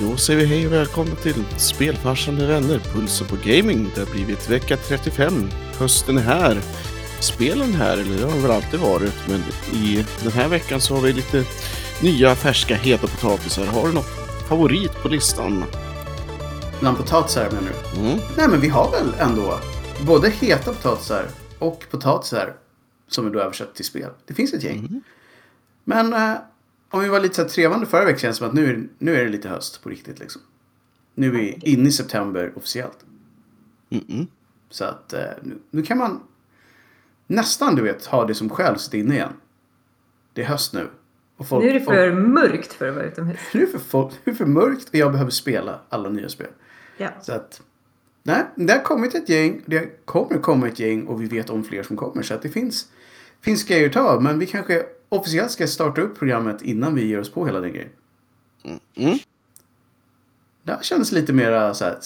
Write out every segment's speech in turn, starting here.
Då säger vi hej och välkomna till Spelfarsan med vänner, Pulsen på Gaming. Det har blivit vecka 35. Hösten är här. Spelen är här, eller det har väl alltid varit. Men i den här veckan så har vi lite nya färska heta potatisar. Har du något favorit på listan? Bland potatisar menar du? Mm. Nej men vi har väl ändå både heta potatisar och potatisar som är då översatt till spel. Det finns ett gäng. Men eh, om vi var lite så här trevande förra veckan känns det som att nu, är- nu är det lite höst på riktigt liksom. Nu är vi inne i september officiellt. Mm-mm. Så att eh, nu, nu kan man nästan du vet ha det som själv sitt inne igen. Det är höst nu. Folk, Nu är det folk- för mörkt för att vara utomhus. nu är det för, folk, nu är det för mörkt och jag behöver spela alla nya spel. Ja. Så att, nej, det har kommit ett gäng, det kommer komma ett gäng och vi vet om fler som kommer. Så att det finns, finns grejer att ta. Men vi kanske officiellt ska starta upp programmet innan vi ger oss på hela den grejen. Mm. Det här kändes lite mer så här,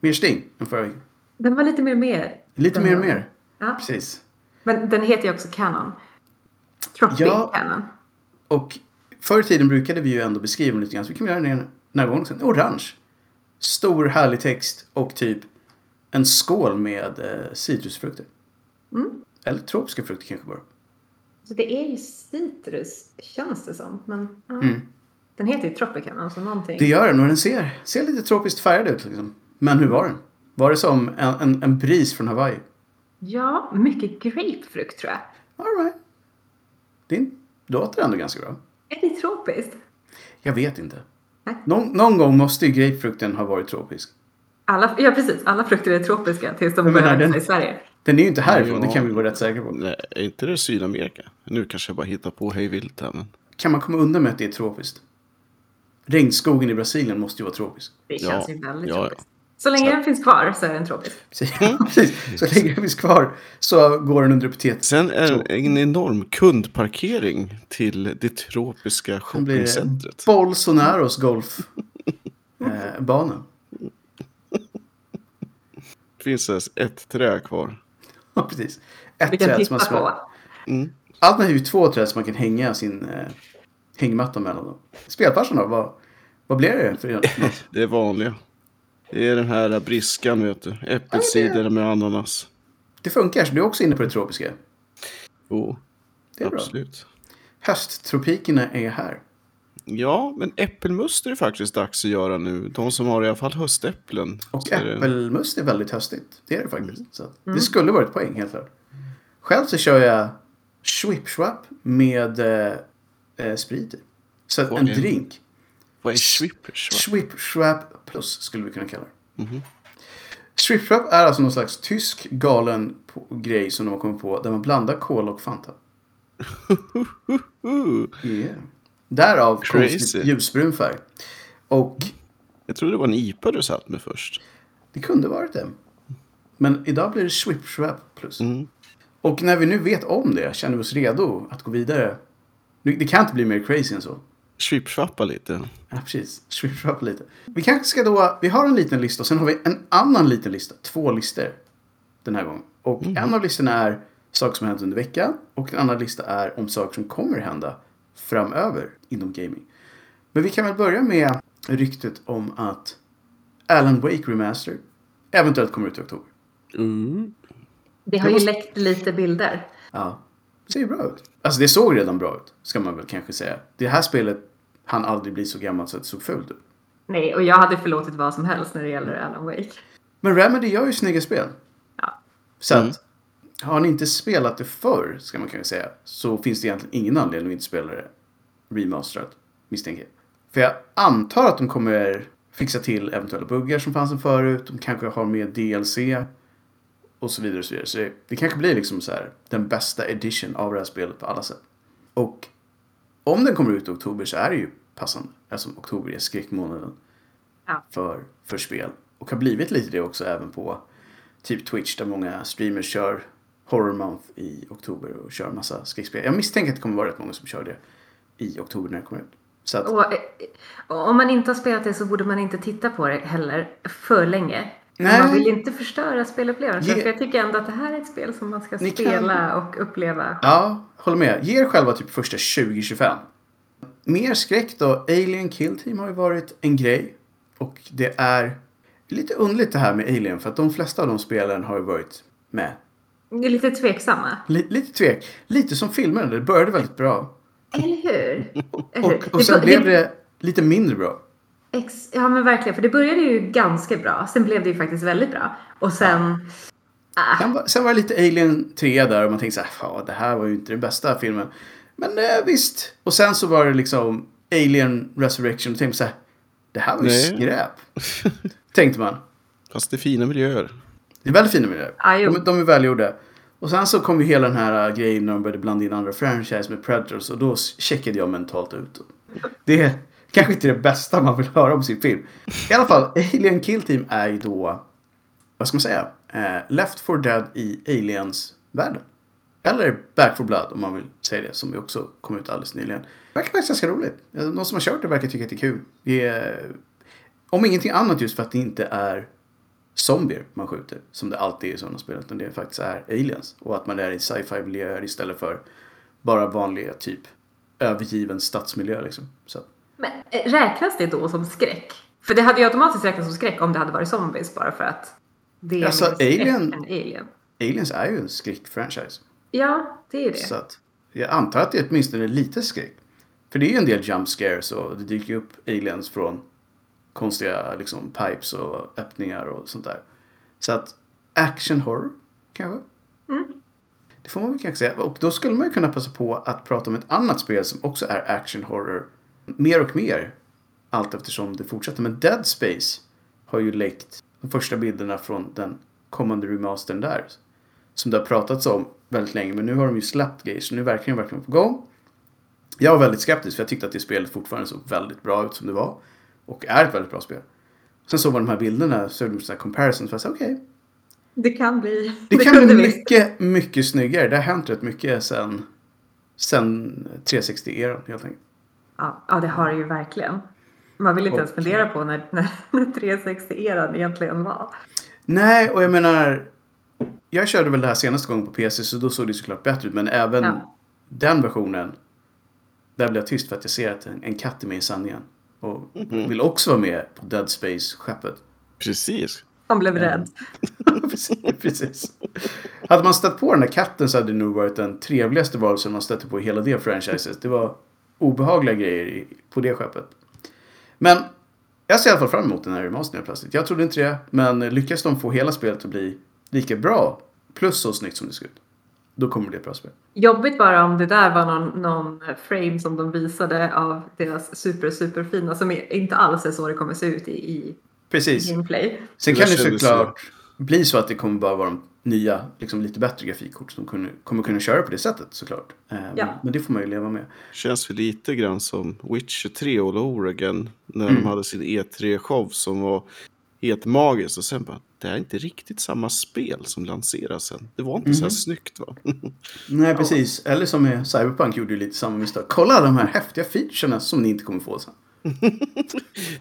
mer sting än förra veckan. Den var lite mer mer. Lite Den mer var- mer. Ja. Precis. Men den heter ju också Canon. Tropic Ja. Canon. Och förr i tiden brukade vi ju ändå beskriva dem lite grann. Så vi kan göra det den här gången. sen. Orange. Stor härlig text och typ en skål med eh, citrusfrukter. Mm. Eller tropiska frukter kanske bara. Så det är ju citrus, känns det som. Men ja. Mm. den heter ju Tropic Canon, så någonting. Det gör den och den ser, ser lite tropiskt färgad ut. Liksom. Men hur var den? Var det som en, en, en bris från Hawaii? Ja, mycket grapefrukt tror jag. All right. Det låter ändå ganska bra. Är det tropiskt? Jag vet inte. Någon, någon gång måste ju grapefrukten ha varit tropisk. Alla, ja, precis. Alla frukter är tropiska tills de börjar växa den- i Sverige. Den är ju inte härifrån, Ja. det kan vi vara rätt säkra på. Nej, är inte det Sydamerika? Nu kanske jag bara hittar på hej vilt här, men... Kan man komma undan med att det är tropiskt? Regnskogen i Brasilien måste ju vara tropisk. Det Ja, känns ju väldigt ja, ja. tropiskt. Så länge den finns kvar så är den tropisk. Precis. Så länge den finns kvar så går den under epitet. Sen är Så. det en enorm kundparkering till det tropiska Sen blir det shoppingcentret. Bolsonaros golfbana. Eh, bana. Det finns ett trä kvar. ja, precis. Ett Vi kan träd som man på. Mm. Alternativt två träd som man kan hänga sin eh, hängmatta mellan dem. Spelfarsan då? Vad, vad blir det för något? Det är vanliga. Det är den här briskan, vet du. Äppelcider med ananas. Det funkar, så du är också inne på det tropiska. Jo, Det är bra. absolut. Hösttropikerna är här. Ja, men äppelmust är det faktiskt dags att göra nu. De som har i alla fall höstäpplen. Och Så är det- äppelmust är väldigt höstigt. Det är det faktiskt. Mm. Så Det skulle vara ett poäng helt klart. Själv så kör jag Schwip Schwap med eh, eh, sprit i. Så att en drink. Vad är swippers? va? Schwip Schwap plus skulle vi kunna kalla det. Mhm. Schwip Schwap är alltså någon slags tysk galen på, grej som de har kommit på där man blandar cola och Fanta. Yeah. Därav konstigt ljusbrun färg. Och jag trodde det var en IPA du satt med först. det kunde varit det. Men idag blir det Schwip Schwap plus. Mm. Och när vi nu vet om det känner vi oss redo att gå vidare. Det kan inte bli mer crazy än så. Swippswappa lite. Ja, precis. Up lite. Vi kanske ska då, vi har en liten lista och sen har vi en annan liten lista. Två listor den här gången. Och en av listorna är saker som har hänt under veckan. Och en annan lista är om saker som kommer hända framöver inom gaming. Men vi kan väl börja med ryktet om att Alan Wake Remastered eventuellt kommer ut i oktober. Mm. Det har ju måste- läckt lite bilder. Ja, det ser ju bra ut. Alltså det såg redan bra ut, ska man väl kanske säga. Det här spelet han aldrig bli så gammal så att det såg fult ut. Nej, och jag hade förlåtit vad som helst när det gäller Alan Wake. Men Remedy gör ju snygga spel. Ja. Så Mm. att, har ni inte spelat det förr, ska man kanske säga, så finns det egentligen ingen anledning att inte spela det remasterat, misstänker jag. För jag antar att de kommer fixa till eventuella buggar som fanns förut. De kanske har med DLC och så vidare. Och så vidare. Så det, det kanske blir liksom så här den bästa edition av det här spelet på alla sätt. Och om den kommer ut i oktober så är det ju passande. Eftersom oktober är skräckmånaden Ja. för, för spel. Och har blivit lite det också även på typ Twitch där många streamers kör Horror Month i oktober och kör massa skräckspel. Jag misstänker att det kommer vara rätt många som kör det i oktober när det kommer ut. Så att, Och, eh, om man inte har spelat det så borde man inte titta på det heller för länge. Nej. Man vill inte förstöra spelupplevelsen. Ge- För jag tycker ändå att det här är ett spel som man ska Ni kan- spela och uppleva. ja, håller med. Ge er själva typ första 20-25. mer skräck då. Alien Kill Team har ju varit en grej. Och det är lite underligt det här med Alien. För att de flesta av de spelen har ju varit med. Det är lite tveksamma. Li- lite tvek. Lite som filmen. Det började väldigt bra. Eller hur? Eller hur? Och, och sen det, blev det lite mindre bra. Ex, ja men verkligen, för det började ju ganska bra. Sen blev det ju faktiskt väldigt bra. Och sen... Ah, Sen var, sen var det lite Alien 3 där och man tänkte så här, "Fan, det här var ju inte den bästa filmen. Men eh, visst. Och sen så var det liksom Alien Resurrection och tänkte så här, det här var ju Nej. skräp. tänkte man. Fast det är fina miljöer. Det är väldigt fina miljöer. Jo. De, de är välgjorda. Och sen så kom ju hela den här grejen när de började blanda in andra franchise med Predators och då checkade jag mentalt ut. Det är kanske inte det bästa man vill höra om sin film. I alla fall, Alien Kill Team är ju då, vad ska man säga, eh, Left for Dead i Aliens-världen. Eller Back for Blood om man vill säga det, som ju också kom ut alldeles nyligen. Det verkar faktiskt ganska roligt. Eh, De som har kört det verkar tycka att det är kul. Det är, om ingenting annat just för att det inte är zombier man skjuter. Som det alltid är i sådana spel. Utan det faktiskt är aliens. Och att man är i sci-fi miljöer istället för bara vanliga typ övergiven stadsmiljö liksom. Så. men eh, räknas det då som skräck? För det hade ju automatiskt räknats som skräck om det hade varit zombies bara för att det är Alltså, mer skräck Alien- än Alien. Aliens är ju en skräckfranchise. Ja, det är det. Så att jag antar att det är åtminstone lite skräck. För det är ju en del jump scares och det dyker upp aliens från konstiga liksom pipes och öppningar och sånt där. Så att action horror kanske? Det får man väl kanske säga. Och då skulle man ju kunna passa på att prata om ett annat spel som också är action horror. Mer och mer. Allt eftersom det fortsätter. Men Dead Space har ju läckt de första bilderna från den kommande remastern där. Som det har pratats om väldigt länge. Men nu har de ju släppt grejer. Så nu är det verkligen, verkligen på gång. Jag var väldigt skeptisk för jag tyckte att det spelet fortfarande såg väldigt bra ut som det var. Och är ett väldigt bra spel. Sen såg man de här bilderna så gjorde de comparisons. För jag sa okej. Det kan bli... det kan bli mycket, mycket snyggare. Det har hänt rätt mycket sen, sen 360-eran helt enkelt. Ja, ja, det har det ju verkligen. Man vill inte ens Och- fundera på när, när 360-eran egentligen var. Nej, och jag menar. Jag körde väl det här senaste gången på PC så då såg det såklart bättre ut. Men även Ja. den versionen. Där blev jag tyst för att jag ser att en, en katt är med i sanningen. Och vill också vara med på Dead Space-skeppet. Precis. Han blev rädd. precis. Hade man stött på den där katten så hade det nog varit den trevligaste varelsen man stötte på i hela det franchiset. Det var obehagliga grejer i, på det skeppet. Men jag ser i alla fall fram emot den här remastern plötsligt. Jag trodde inte det, men lyckas de få hela spelet att bli lika bra, plus så snyggt som det ser ut, då kommer det bli ett bra spel. Jobbigt bara om det där var någon, någon frame som de visade av deras super super fina som är- inte alls är så det kommer se ut i, i Precis. gameplay. Sen Det kan det kändes såklart bli så att det kommer bara vara de nya, liksom lite bättre grafikkort som kunde, kommer kunna köra på det sättet såklart. Eh, Ja. men, men det får man ju leva med. Känns väl lite grann som Witcher 3 all over again. När Mm. de hade sin E3-show som var helt magisk. Och sen bara, det här är inte riktigt samma spel som lanseras sen. Det var inte så här Mhm. snyggt va? Nej, precis. Eller som med Cyberpunk gjorde ju lite samma misstag. Kolla de här häftiga featurerna som ni inte kommer få sen.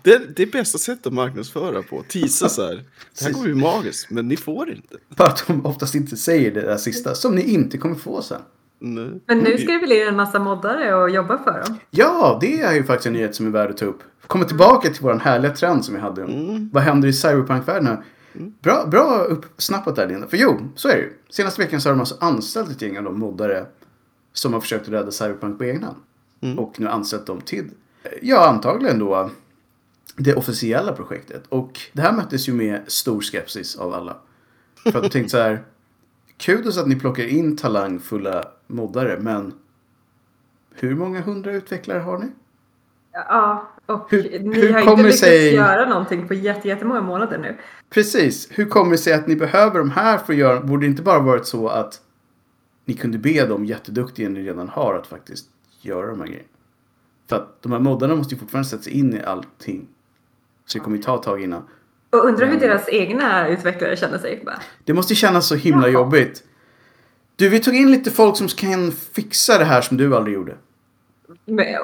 det, det är bästa sättet att marknadsföra på. Tisa så här. Det här kommer bli magiskt, men ni får inte. Bara att de oftast inte säger det där sista, som ni inte kommer få sen. Nej. Men nu ska det väl in en massa moddare och jobba för dem. Ja, det är ju faktiskt en nyhet som är värd att ta upp. Kommer tillbaka till vår härliga trend som vi hade. Mm. Vad händer i Cyberpunk-världen här? Bra, bra uppsnappat där Linda. För jo, så är det ju. Senaste veckan så har de alltså anställt ett gäng av de moddare som har försökt rädda Cyberpunk på egen hand. Mm. Och nu ansett dem till, ja antagligen då, det officiella projektet. Och det här möttes ju med stor skepsis av alla. För att de tänkte så här, kudos att ni plockar in talangfulla moddare, men hur många hundra utvecklare har ni? Ja, och Hur- ni hur har inte lyckats sig- göra någonting på jätte, jättemånga månader nu. Precis. Hur kommer det sig att ni behöver de här för att göra... Borde det inte bara varit så att ni kunde be de jätteduktiga ni redan har att faktiskt göra de här grejerna? För att de här moddarna måste ju fortfarande sätta sig in i allting. Så det kommer ju ta ett tag innan. Och undrar hur deras egna utvecklare känner sig. Bara, Det måste kännas så himla Jaha. jobbigt. Du, vi tog in lite folk som kan fixa det här som du aldrig gjorde.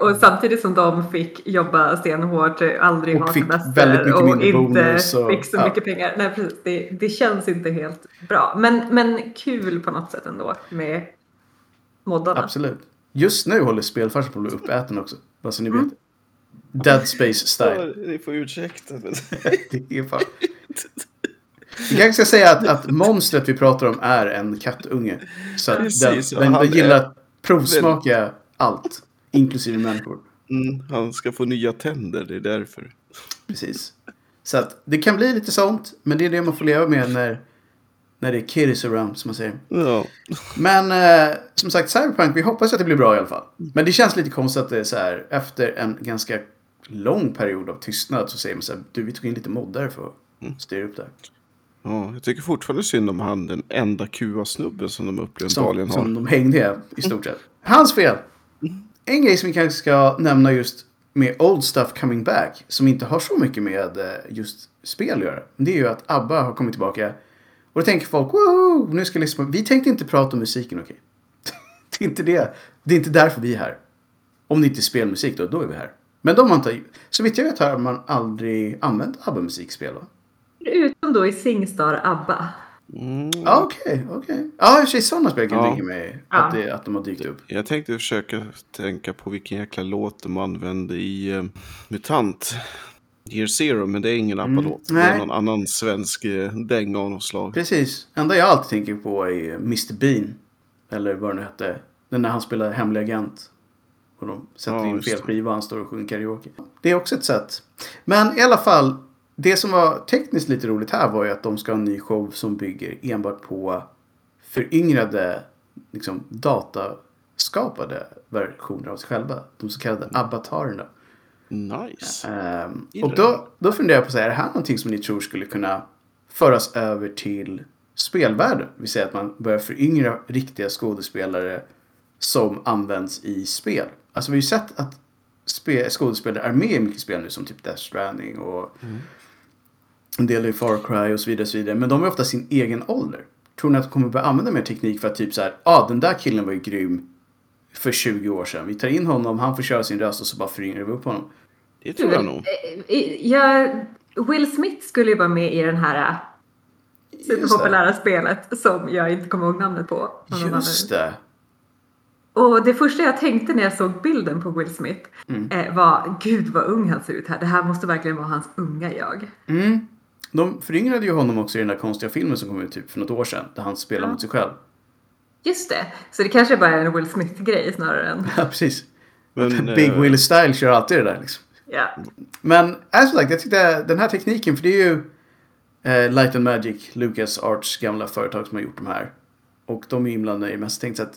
Och samtidigt som de fick jobba stenhårt, aldrig Och ha fick semester väldigt mycket och inte bonus och- fick så ja. mycket pengar. Nej, precis, det, det känns inte helt bra. Men, men kul på något sätt ändå med moddarna. Absolut. Just nu håller spelfarsen på att bli uppäten också. Bara så ni Mm. vet. Dead Space style. Ni får ursäkta. Men... Det är fan... Vi kanske ska säga att, att monstret vi pratar om är en kattunge. Så att Precis, den, den, den gillar är- att provsmaka allt. Inklusive människor. Mm, han ska få nya tänder, det är därför. Precis. Så att det kan bli lite sånt. Men det är det man får leva med när, när det är kiddies around som man säger. Ja. Men eh, som sagt, Cyberpunk, vi hoppas att det blir bra i alla fall. Men det känns lite konstigt att det är så här, efter en ganska lång period av tystnad så säger man så här, du vi tog in lite moddare för att styra upp det här. Ja, jag tycker fortfarande synd om han, den enda QA-snubben som de uppenbarligen har. som de hängde i stort sett. Hans fel! En grej som vi kanske ska nämna just med Old Stuff Coming Back, som inte har så mycket med eh, just spel att göra. Det är ju att ABBA har kommit tillbaka. Och då tänker folk, woho! Nu ska på... Vi tänkte inte prata om musiken, okej? det är inte det. Det är inte därför vi är här. Om det inte är spelmusik då, då är vi här. Men de har inte... Så vitt jag vet har man aldrig använt ABBA-musikspel, va? Utom då i Singstar ABBA. Mm. Ja, okej, okej. Ja, i och för sig sådana spel kan jag Ja. tänka mig att, det, att de har dykt upp. Jag tänkte försöka tänka på vilken jäkla låt de använde i uh, Mutant. Year Zero, men det är ingen ABBA-låt. Det nej. är någon annan svensk uh, dänga av något slag. Precis. Enda jag alltid tänker på är Mr Bean. Eller vad det nu hette. Den när han spelar hemlig agent. Och de sätter Ja, in fel det. skiva och han står och sjunger karaoke. Det är också ett sätt. Men i alla fall. Det som var tekniskt lite roligt här var ju att de ska ha en ny show som bygger enbart på föryngrade liksom, dataskapade versioner av sig själva. De så kallade avatarerna. Nice. Gillar och då, då funderar jag på så här, är det här någonting som ni tror skulle kunna föras över till spelvärlden? Vill säga att man börjar föryngra riktiga skådespelare som används i spel. Alltså vi har ju sett att spe, skådespelare är med i mycket spel nu som typ Death Stranding och en del i Far Cry och så vidare, så vidare. Men de är ofta sin egen ålder. Tror ni att de kommer börja använda mer teknik för att typ så här, ja ah, den där killen var ju grym för 20 år sedan. Vi tar in honom, han får köra sin röst och så bara föryngrar vi upp honom. Det tror jag nog. Eh, Jag, Will Smith skulle ju vara med i den här eh, superpopulära spelet som jag inte kommer ihåg namnet på. Just det. Och det första jag tänkte när jag såg bilden på Will Smith Mm. eh, var gud vad ung han ser ut här. Det här måste verkligen vara hans unga jag. Mm. De föryngrade ju honom också i den där konstiga filmen som kom ut typ för något år sedan. Där han spelar Ja. mot sig själv. Just det. Så det kanske bara är en Will Smith-grej snarare än... Ja, precis. Men, Big eh, Willie Style kör alltid det där liksom. Ja. Men äh, som sagt, jag tyckte den här tekniken, för det är ju eh, Light and Magic, Lucas Arts gamla företag som har gjort de här. Och de är inblandade i det mest. Tänkte att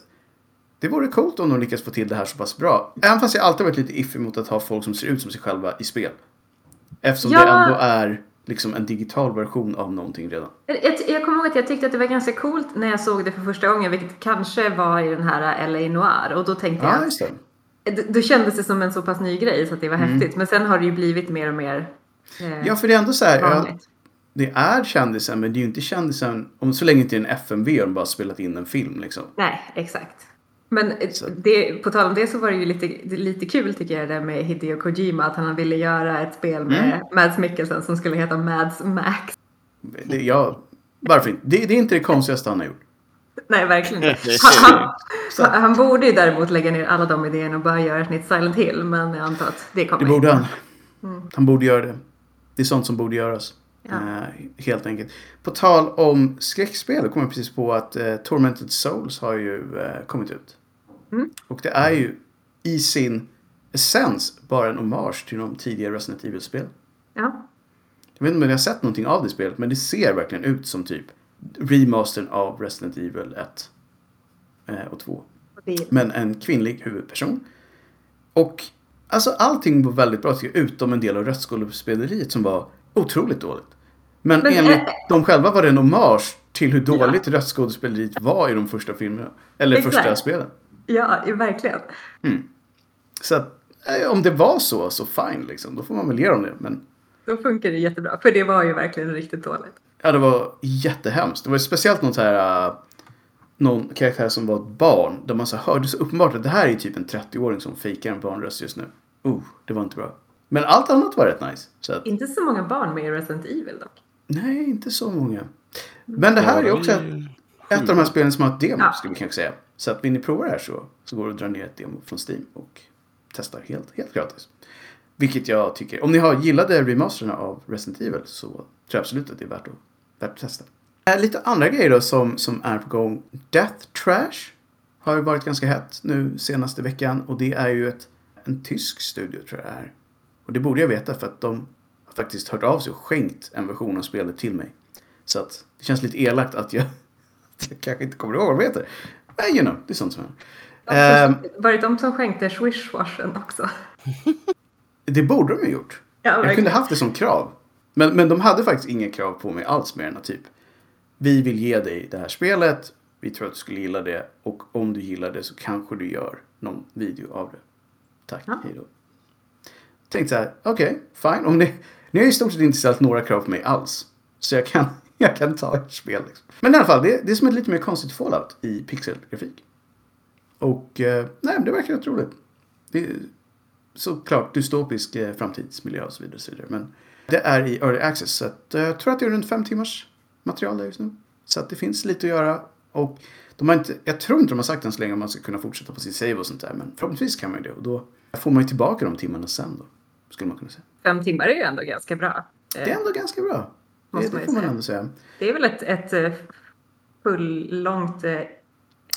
det vore coolt om de lyckas få till det här så pass bra. Även fast jag alltid varit lite iffy mot att ha folk som ser ut som sig själva i spel. Eftersom Ja. det ändå är liksom en digital version av någonting redan. Jag, jag kommer ihåg att jag tyckte att det var ganska coolt när jag såg det för första gången, vilket kanske var i den här LA Noir. Och då tänkte Ja, jag. Då- kändes det som en så pass ny grej så att det var häftigt. Men sen har det ju blivit mer och mer eh, Ja, för det är ändå så här. Ja, vanligt. det är kändisen, men det är ju inte kändisen om så länge inte är en FMV och de bara spelat in en film liksom. Nej, exakt. Men det, på tal om det så var det ju lite, lite kul tycker jag det med Hideo Kojima att han ville göra ett spel med Mm. Mads Mikkelsen som skulle heta Mads Max. Det, ja, varför inte? Det, det är inte det konstigaste han har gjort. Nej, verkligen inte. Han, han, han borde ju däremot lägga ner alla de idéerna och bara göra ett nytt Silent Hill. Men jag antar att det kommer Det borde han. Mm. Han borde göra det. Det är sånt som borde göras. Ja. Eh, helt enkelt. På tal om skräckspel, då kom jag precis på att eh, Tormented Souls har ju eh, kommit ut. Mm. Och det är ju i sin essens bara en hommage till de tidigare Resident Evil-spel. Ja. Jag vet inte om ni har sett någonting av det spelet, men det ser verkligen ut som typ remastern av Resident Evil 1 eh, och 2. Och det, Men en kvinnlig huvudperson. Och alltså allting var väldigt bra tycker jag, utom en del av röstskådespeleriet som var otroligt dåligt. Men, Men, enligt eh, de själva var det en hommage till hur dåligt röstskådespeleriet var i de första filmerna. Eller Exakt. första spelen. Ja, verkligen. Så att, eh, om det var så, så fine liksom. Då får man väl ge dem det. Men Då funkar det jättebra. För det var ju verkligen riktigt dåligt. ja, det var jättehemskt. Det var speciellt något så här... eh, någon karaktär som var ett barn. Där man så hörde så uppenbart att det här är typ en 30-åring som fejkar en barnröst just nu. Oh, det var inte bra. Men allt annat var rätt nice. Så att, Inte så många barn med i Resident Evil dock. nej, inte så många. Men det här är också ett, ett av de här spelen som har ett demo, Ja. skulle vi kanske säga. Så att vill ni prova det här så, så går det att dra ner ett demo från Steam och testa helt, helt gratis. Vilket jag tycker, om ni har gillade remasterna av Resident Evil så tror jag absolut att det är värt att, värt att testa. Äh, lite andra grejer då som, som är på gång. Death Trash har ju varit ganska hett nu senaste veckan och det är ju ett, en tysk studio tror jag det är. Och det borde jag veta för att de har faktiskt hört av sig och skänkt en version av spelet till mig. Så att det känns lite elakt att jag, jag kanske inte kommer ihåg vad de heter. Men you know, det är sånt som händer. Ehm, Var det de som skänkte swishwashen också? det borde de ju gjort. Ja, Jag kunde haft det som krav. Men, men de hade faktiskt inga krav på mig alls mer än att typ Vi vill ge dig det här spelet. Vi tror att du skulle gilla det. Och om du gillar det så kanske du gör någon video av det. Tack, Ja. hej då. Tänkte så här, okej, fine. Om ni, ni har i stort sett inte ställt några krav på mig alls. Så jag kan, jag kan ta ert spel. Liksom. Men i alla fall, det, det är som ett lite mer konstigt Fallout i pixelgrafik. Och eh, nej, det verkar rätt roligt. Det är såklart dystopisk eh, framtidsmiljö och så vidare. och Så vidare. Men det är i early access. Så att, eh, jag tror att det är runt fem timmars material där just nu. Så att det finns lite att göra. Och de har inte, jag tror inte de har sagt än så länge om man ska kunna fortsätta på sin save och sånt där. Men förhoppningsvis kan man ju det. Och då får man ju tillbaka de timmarna sen då. Skulle man kunna säga. Fem timmar är ju ändå ganska bra. Det är ändå ganska bra. Det, det får man ändå säga. Det är väl ett, ett eh, full-långt... eh,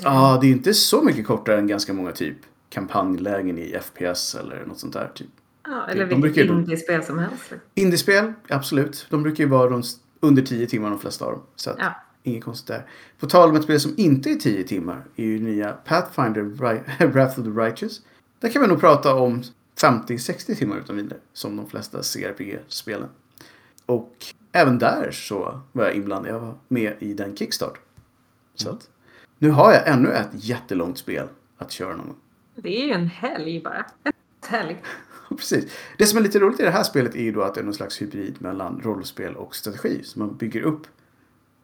Ja, det är inte så mycket kortare än ganska många typ kampanjlägen i FPS eller något sånt där. Typ. Ja, eller de vilket brukar indiespel som helst. Indiespel, absolut. De brukar ju vara runt under 10 timmar de flesta av dem. Så att, Ja. inget konstigt där. På tal om ett spel som inte är 10 timmar är ju nya Pathfinder Wrath of the Righteous. Där kan vi nog prata om 50-60 timmar utan vidare. Som de flesta CRPG-spelen. Och även där så var jag inblandad. Jag var med i den Kickstart. Så att, nu har jag ännu ett jättelångt spel att köra någon gång. Det är ju en helg bara. En helg. Precis. Det som är lite roligt i det här spelet är ju då att det är någon slags hybrid mellan rollspel och strategi. Så man bygger upp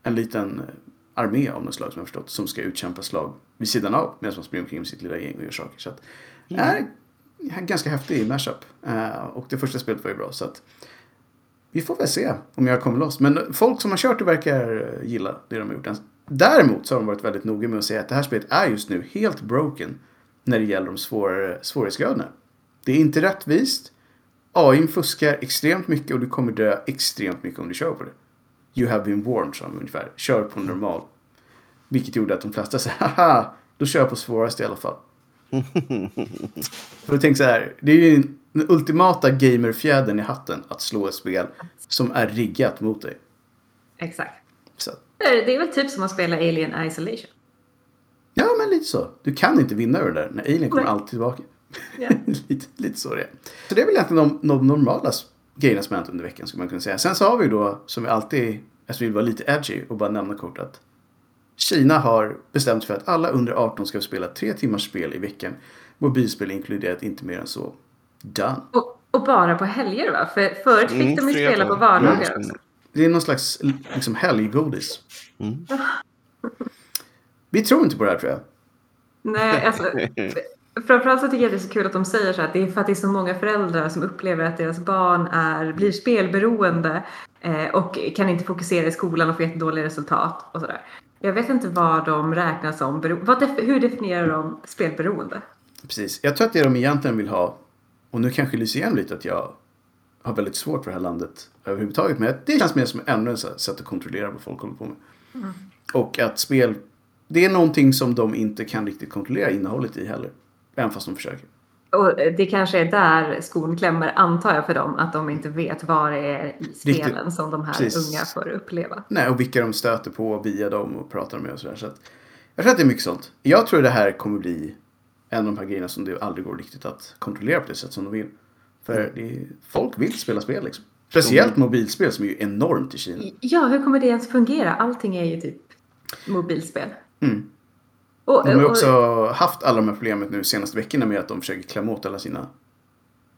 en liten eh, armé av något slag som jag förstått som ska utkämpa slag vid sidan av medan man springer omkring med sitt lilla gäng och gör saker. Så att det är en ganska häftig mashup. Eh, och det första spelet var ju bra så att vi får väl se om jag kommer loss. Men folk som har kört det verkar gilla det de har gjort. Däremot så har de varit väldigt noga med att säga att det här spelet är just nu helt broken när det gäller de svårare svårighetsgraderna. Det är inte rättvist. AI fuskar extremt mycket och du kommer dö extremt mycket om du kör på det. You have been warned, sa de ungefär. Kör på normal. Vilket gjorde att de flesta sa haha, då kör jag på svåraste i alla fall. För jag tänkte så här, det är ju den ultimata gamerfjädern i hatten att slå ett spel som är riggat mot dig. Exakt. Så, Det är väl typ som att spela Alien Isolation. ja, men lite så. Du kan inte vinna över det där. När Alien kommer Nej. alltid tillbaka. Ja. lite, lite så det är. Så det är väl egentligen de, de normala grejerna som hänt under veckan skulle man kunna säga. Sen så har vi då, som vi alltid, jag vill vara lite edgy och bara nämna kort att Kina har bestämt för att alla under 18 ska spela tre timmars spel i veckan. Mobilspel inkluderat inte mer än så. Done. Och, och bara på helger va? För förut fick Mm, de ju fredag. spela på vardagar Mm. också. Det är någon slags liksom helggodis. Mm. Vi tror inte på det här tror jag. Nej, alltså. Framförallt så tycker jag att det är så kul att de säger så här att det är för att det är så många föräldrar som upplever att deras barn är, blir spelberoende eh, och kan inte fokusera i skolan och får jättedåliga resultat och sådär. Jag vet inte vad de räknar som vad def- Hur definierar de spelberoende? Precis. Jag tror att det de egentligen vill ha, och nu kanske lyser igenom lite att jag har väldigt svårt för det här landet överhuvudtaget, men det känns mer som ännu ett sätt att kontrollera vad folk håller på med. Och att spel, det är någonting som de inte kan riktigt kontrollera innehållet i heller. Även fast de försöker. Och eh, det kanske är där skon klämmer antar jag för dem att de inte vet vad det är i spelen som de här Precis. unga får uppleva. Nej, och vilka de stöter på via dem och pratar med och sådär. Så att, jag tror att det är mycket sånt. Jag tror det här kommer bli en av de här grejerna som det aldrig går riktigt att kontrollera på det sätt som de vill. För det är, folk vill spela spel liksom. Speciellt mobilspel som är ju enormt i Kina. Ja, hur kommer det ens fungera? Allting är ju typ mobilspel. Mm. Och, De har ju och- också haft alla de här problemen nu senaste veckorna med att de försöker klämma åt alla sina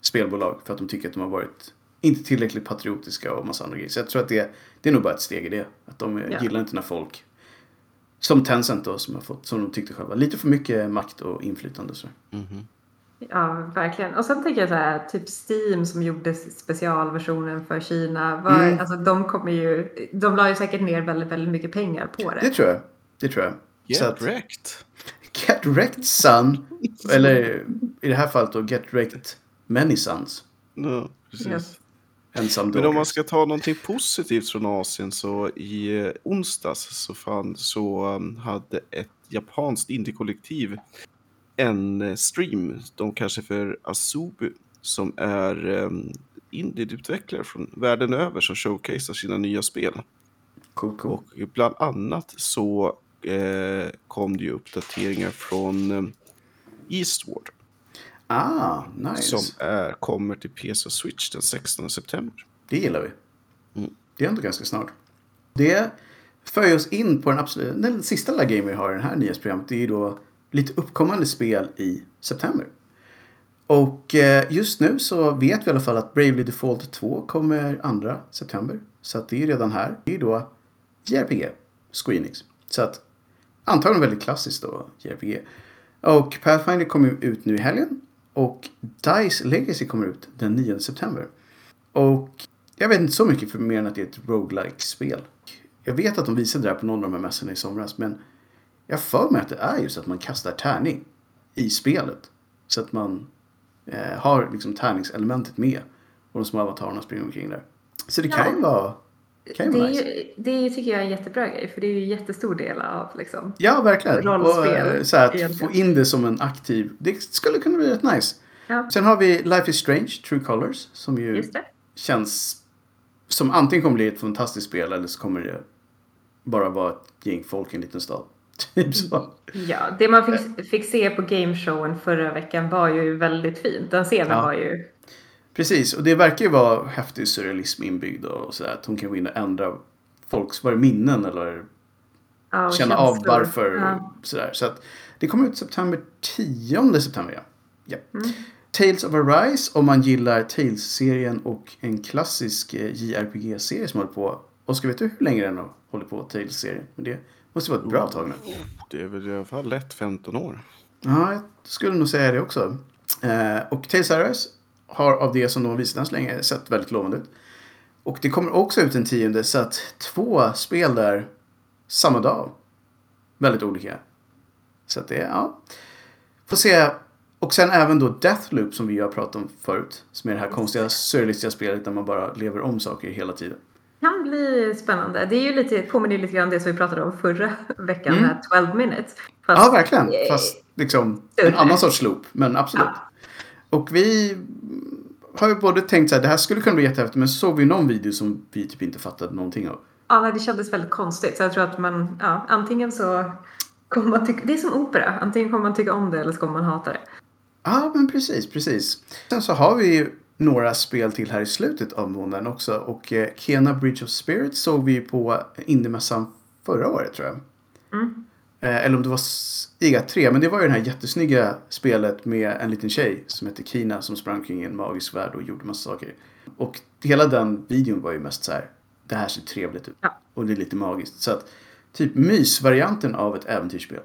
spelbolag för att de tycker att de har varit inte tillräckligt patriotiska och massa andra grejer. Så jag tror att det, det är nog bara ett steg i det. Att de Ja. gillar inte när folk som Tencent då, som har fått, som de tyckte själva, lite för mycket makt och inflytande. Så. Mhm. Ja, verkligen. Och sen tänker jag så här, typ Steam som gjorde specialversionen för Kina. Var, Mm. alltså, de kommer ju, de la ju säkert ner väldigt, väldigt mycket pengar på Det det. tror jag. Det tror jag. Så Get att, wrecked. get wrecked son. Eller i det här fallet då Get Wrecked Many Sons. Ja, precis. Yes. Ensam Men om man ska ta någonting positivt från Asien så i eh, onsdags så, fann, så um, hade ett japanskt indiekollektiv en eh, stream, de kanske för Asobu, som är um, indieutvecklare från världen över som showcasear sina nya spel. Cool, cool. Och bland annat så eh, kom det ju uppdateringar från um, Eastward Ah, nice. som är, kommer till PC och Switch den 16 september. Det gillar vi. Mm. Det är ändå ganska snart. Det för oss in på den absolut, den sista lilla game vi har i det här nyhetsprogrammet. Det är då lite uppkommande spel i september. Och eh, just nu så vet vi i alla fall att Bravely Default 2 kommer 2 september. Så att det är redan här. Det är då JRPG, Squeenix. Så att antagligen väldigt klassiskt då, JRPG. Och Pathfinder kommer ut nu i helgen. Och Dice Legacy kommer ut den 9 september. Och jag vet inte så mycket för mer än att det är ett roguelike spel Jag vet att de visade det här på någon av de här mässorna i somras. Men jag för mig att det är just att man kastar tärning i spelet. Så att man eh, har liksom tärningselementet med. Och de små avatarerna springer omkring där. Så det kan ju Ja. vara, kan ju Det, är ju, det tycker jag är en jättebra grej, för det är ju en jättestor del av liksom. Ja, verkligen. Rollspel, och, eh, så här, att egentligen. få in det som en aktiv... Det skulle kunna bli rätt nice. Ja, Sen har vi Life is Strange, True Colors. Som ju känns som antingen kommer bli ett fantastiskt spel eller så kommer det bara vara ett gäng folk i en liten stad. Typ så. Ja, det man fick, fick se på gameshowen förra veckan var ju väldigt fint. Den scenen Ja. var ju... Precis, och det verkar ju vara häftig surrealism inbyggd och sådär. Att hon kan gå in och ändra folks var minnen eller Ja, känna av varför. Ja. Sådär. Så att det kommer ut september 10 september. Ja. ja. Mm. Tales of Arise om man gillar Tales-serien och en klassisk eh, JRPG-serie som håller på. Oskar, vet du hur länge den har hållit på, Tales-serien? Men det måste vara ett bra tag nu. Det är väl i alla fall lätt 15 år. Ja, jag skulle nog säga det också. Eh, och Tales of Arise har av det som de har visat än så länge sett väldigt lovande ut. Och det kommer också ut en tionde så att två spel där samma dag. Väldigt olika. Så att det, ja. Får se. Och sen även då Deathloop som vi har pratat om förut. Som är det här konstiga surrealistiska spelet där man bara lever om saker hela tiden. kan bli spännande. Det är ju lite, påminner lite grann om det som vi pratade om förra veckan, Mm. med 12 minutes. Fast, Ja, verkligen. Fast liksom en annan sorts loop. Men absolut. Ja. Och vi har ju både tänkt så här, det här skulle kunna bli jättehäftigt. Men så såg vi någon video som vi typ inte fattade någonting av. Ja, det kändes väldigt konstigt. Så jag tror att man, ja, antingen så kommer man tycka, det är som opera. Antingen kommer man tycka om det eller så kommer man hata det. Ja, men precis, precis. Sen så har vi ju några spel till här i slutet av månaden också. Och eh, Kena Bridge of Spirits såg vi på Indiemässan förra året tror jag. Mm. Eh, eller om det var IGA 3. Men det var ju det här jättesnygga spelet med en liten tjej som hette Kina som sprang kring i en magisk värld och gjorde massa saker. Och hela den videon var ju mest så här. Det här ser trevligt ut. Ja. Och det är lite magiskt. Så att typ mysvarianten av ett äventyrsspel.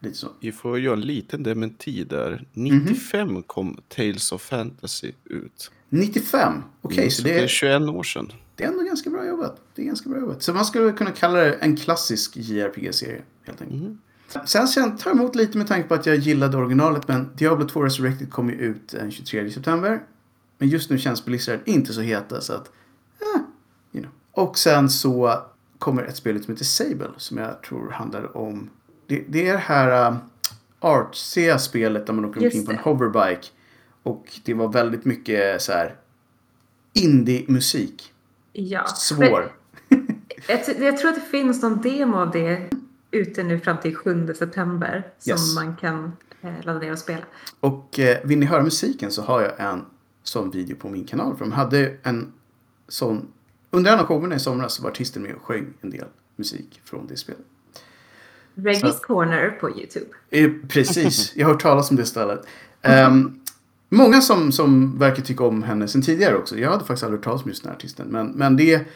Lite så. Vi får göra en liten dementi där. Mhm. 95 kom Tales of Fantasy ut. 95. Okej, Mm, så det är 21 år sedan. Det är ändå ganska bra jobbat. Det är ganska bra jobbat. Så man skulle kunna kalla det en klassisk JRPG-serie. Helt enkelt. Mm. Sen jag tar jag emot lite med tanke på att jag gillade originalet. Men Diablo 2 Resurrected kommer ju ut den 23 september. Men just nu känns Blizzard inte så heta så att... Eh, you know. Och sen så kommer ett spel som heter Sable. Som jag tror handlar om... Det, det är det här uh, artsiga spelet där man åker omkring på en hoverbike. Och det var väldigt mycket så här indie-musik. Ja. Svår. Men jag, jag tror att det finns någon demo av det ute nu fram till 7 september. Som Yes. man kan eh, ladda ner och spela. Och eh, vill ni höra musiken så har jag en sån video på min kanal. För de hade en sån... Under en av showerna i somras var artisten med och sjöng en del musik från det spelet. Reggies Corner på Youtube. Eh, precis, jag har hört talas om det stället. Ehm, många som, som verkar tycka om henne sen tidigare också. Jag hade faktiskt aldrig hört talas om just den här artisten. Men, men det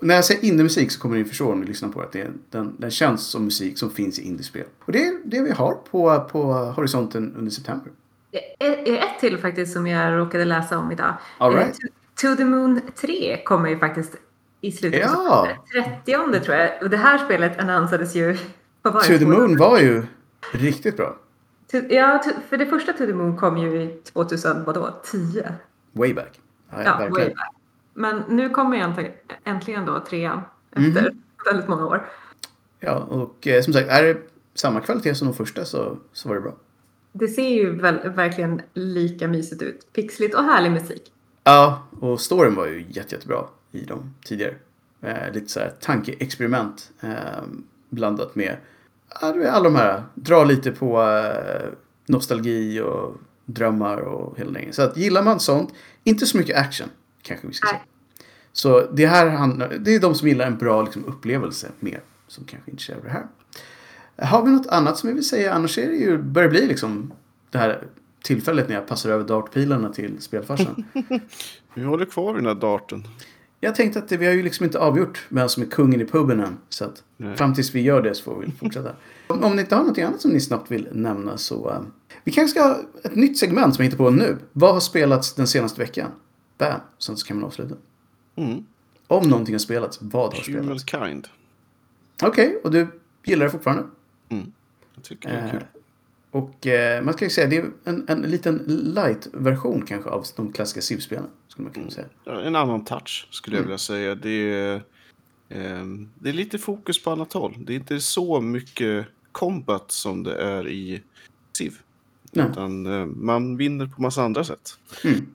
när jag säger indie-musik så kommer ni förstå om ni lyssnar på det. att det den, den känns som musik som finns i indiespel. Och det är det vi har på, på horisonten under september. Det är ett till faktiskt som jag råkade läsa om idag. All Eh, right. To, to the Moon 3 kommer ju faktiskt i slutet Ja. september. 30 tror jag. Och det här spelet annonsades ju... Vad var det? To the Moon var ju riktigt bra. Ja, för det första To the Moon kom ju i 2000, vadå, 10? Way back. Ja, Ja, way back. Men nu kommer äntligen, då trean Mhm. efter väldigt många år. Ja, och eh, som sagt, är det samma kvalitet som de första så, så var det bra. Det ser ju väl, verkligen lika mysigt ut. Pixligt och härlig musik. Ja, och storyn var ju jätte, jättebra i de tidigare. Eh, lite så här tankeexperiment eh, blandat med alla de här, dra lite på eh, nostalgi och drömmar och hela den Så att gillar man sånt, inte så mycket action kanske vi ska säga. Så det här handlar, det är de som gillar en bra liksom, upplevelse mer som kanske inte känner det här. Har vi något annat som vi vill säga? Annars är det ju, börjar bli liksom det här tillfället när jag passar över dartpilarna till spelfarsan. Vi håller kvar vid den här darten. Jag tänkte att det, vi har ju liksom inte avgjort vem som är kungen i puben än. Så att Nej. fram tills vi gör det så får vi fortsätta. om, om ni inte har något annat som ni snabbt vill nämna så. eh, vi kanske ska ha ett nytt segment som jag hittar på nu. Vad har spelats den senaste veckan? Bam! Sen så kan man avsluta. Mm. Om någonting har spelats, vad har spelats? Humankind. Okej, och du gillar det fortfarande? Mm. Jag tycker det är Eh, kul. och eh, man ska ju säga det är en, en liten light-version kanske av de klassiska Civ-spelen. Skulle man kunna säga. Ja, En annan touch skulle jag Mm. vilja säga. Det är, ehm, det är lite fokus på annat håll. Det är inte så mycket combat som det är i Civ. Nej. Utan eh, man vinner på massa andra sätt. Mm.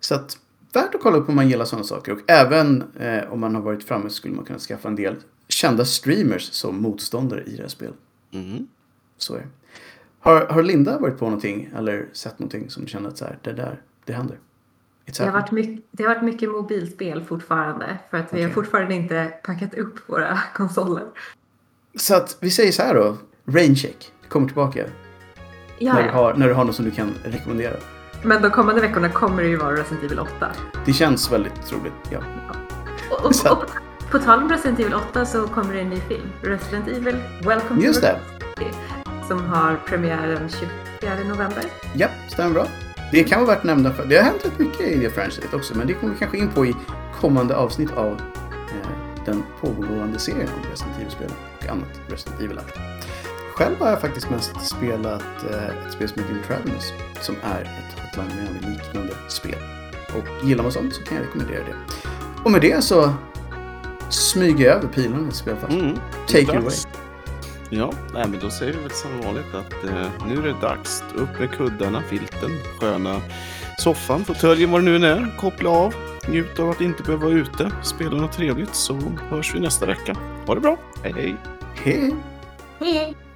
Så att värt att kolla upp om man gillar sådana saker. Och även eh, om man har varit framme så skulle man kunna skaffa en del kända streamers som motståndare i det här spelet. Mm. Så är det. Har, har Linda varit på någonting eller sett någonting som du känner att så här, det där, det händer? Det har, varit mycket, det har varit mycket mobilspel fortfarande. För att vi har Okej. fortfarande inte packat upp våra konsoler. Så att vi säger så här då. Raincheck kommer tillbaka. Ja, när, du ja. har, när du har något som du kan rekommendera. Men de kommande veckorna kommer det ju vara Resident Evil 8. Det känns väldigt troligt. Ja. Och, och, Så- och på tal om Resident Evil 8 så kommer det en ny film. Resident Evil Welcome Just to. Raccoon City. Som har premiär den 24 november. Ja, stämmer bra. Det kan vara värt att nämna. För, det har hänt rätt mycket i det franchiset också. Men det kommer vi kanske in på i kommande avsnitt av eh, den pågående serien om Resident Evil-spel och annat Resident evil Själv har jag faktiskt mest spelat eh, ett spel som heter Intravenous. Som är ett Hotline Miami-liknande spel. Och gillar man sånt så kan jag rekommendera det. Och med det så smyger jag över pilarna i spelfast. Mm. Take it Dags. Ja, nej, men då säger vi väl som vanligt att eh, nu är det dags. Upp med kuddarna, filten, sköna soffan, fåtöljen, vad det nu än är. Koppla av, njut av att inte behöva vara ute, spela något trevligt så hörs vi nästa vecka. Ha det bra, hej hej! Hej! Hej!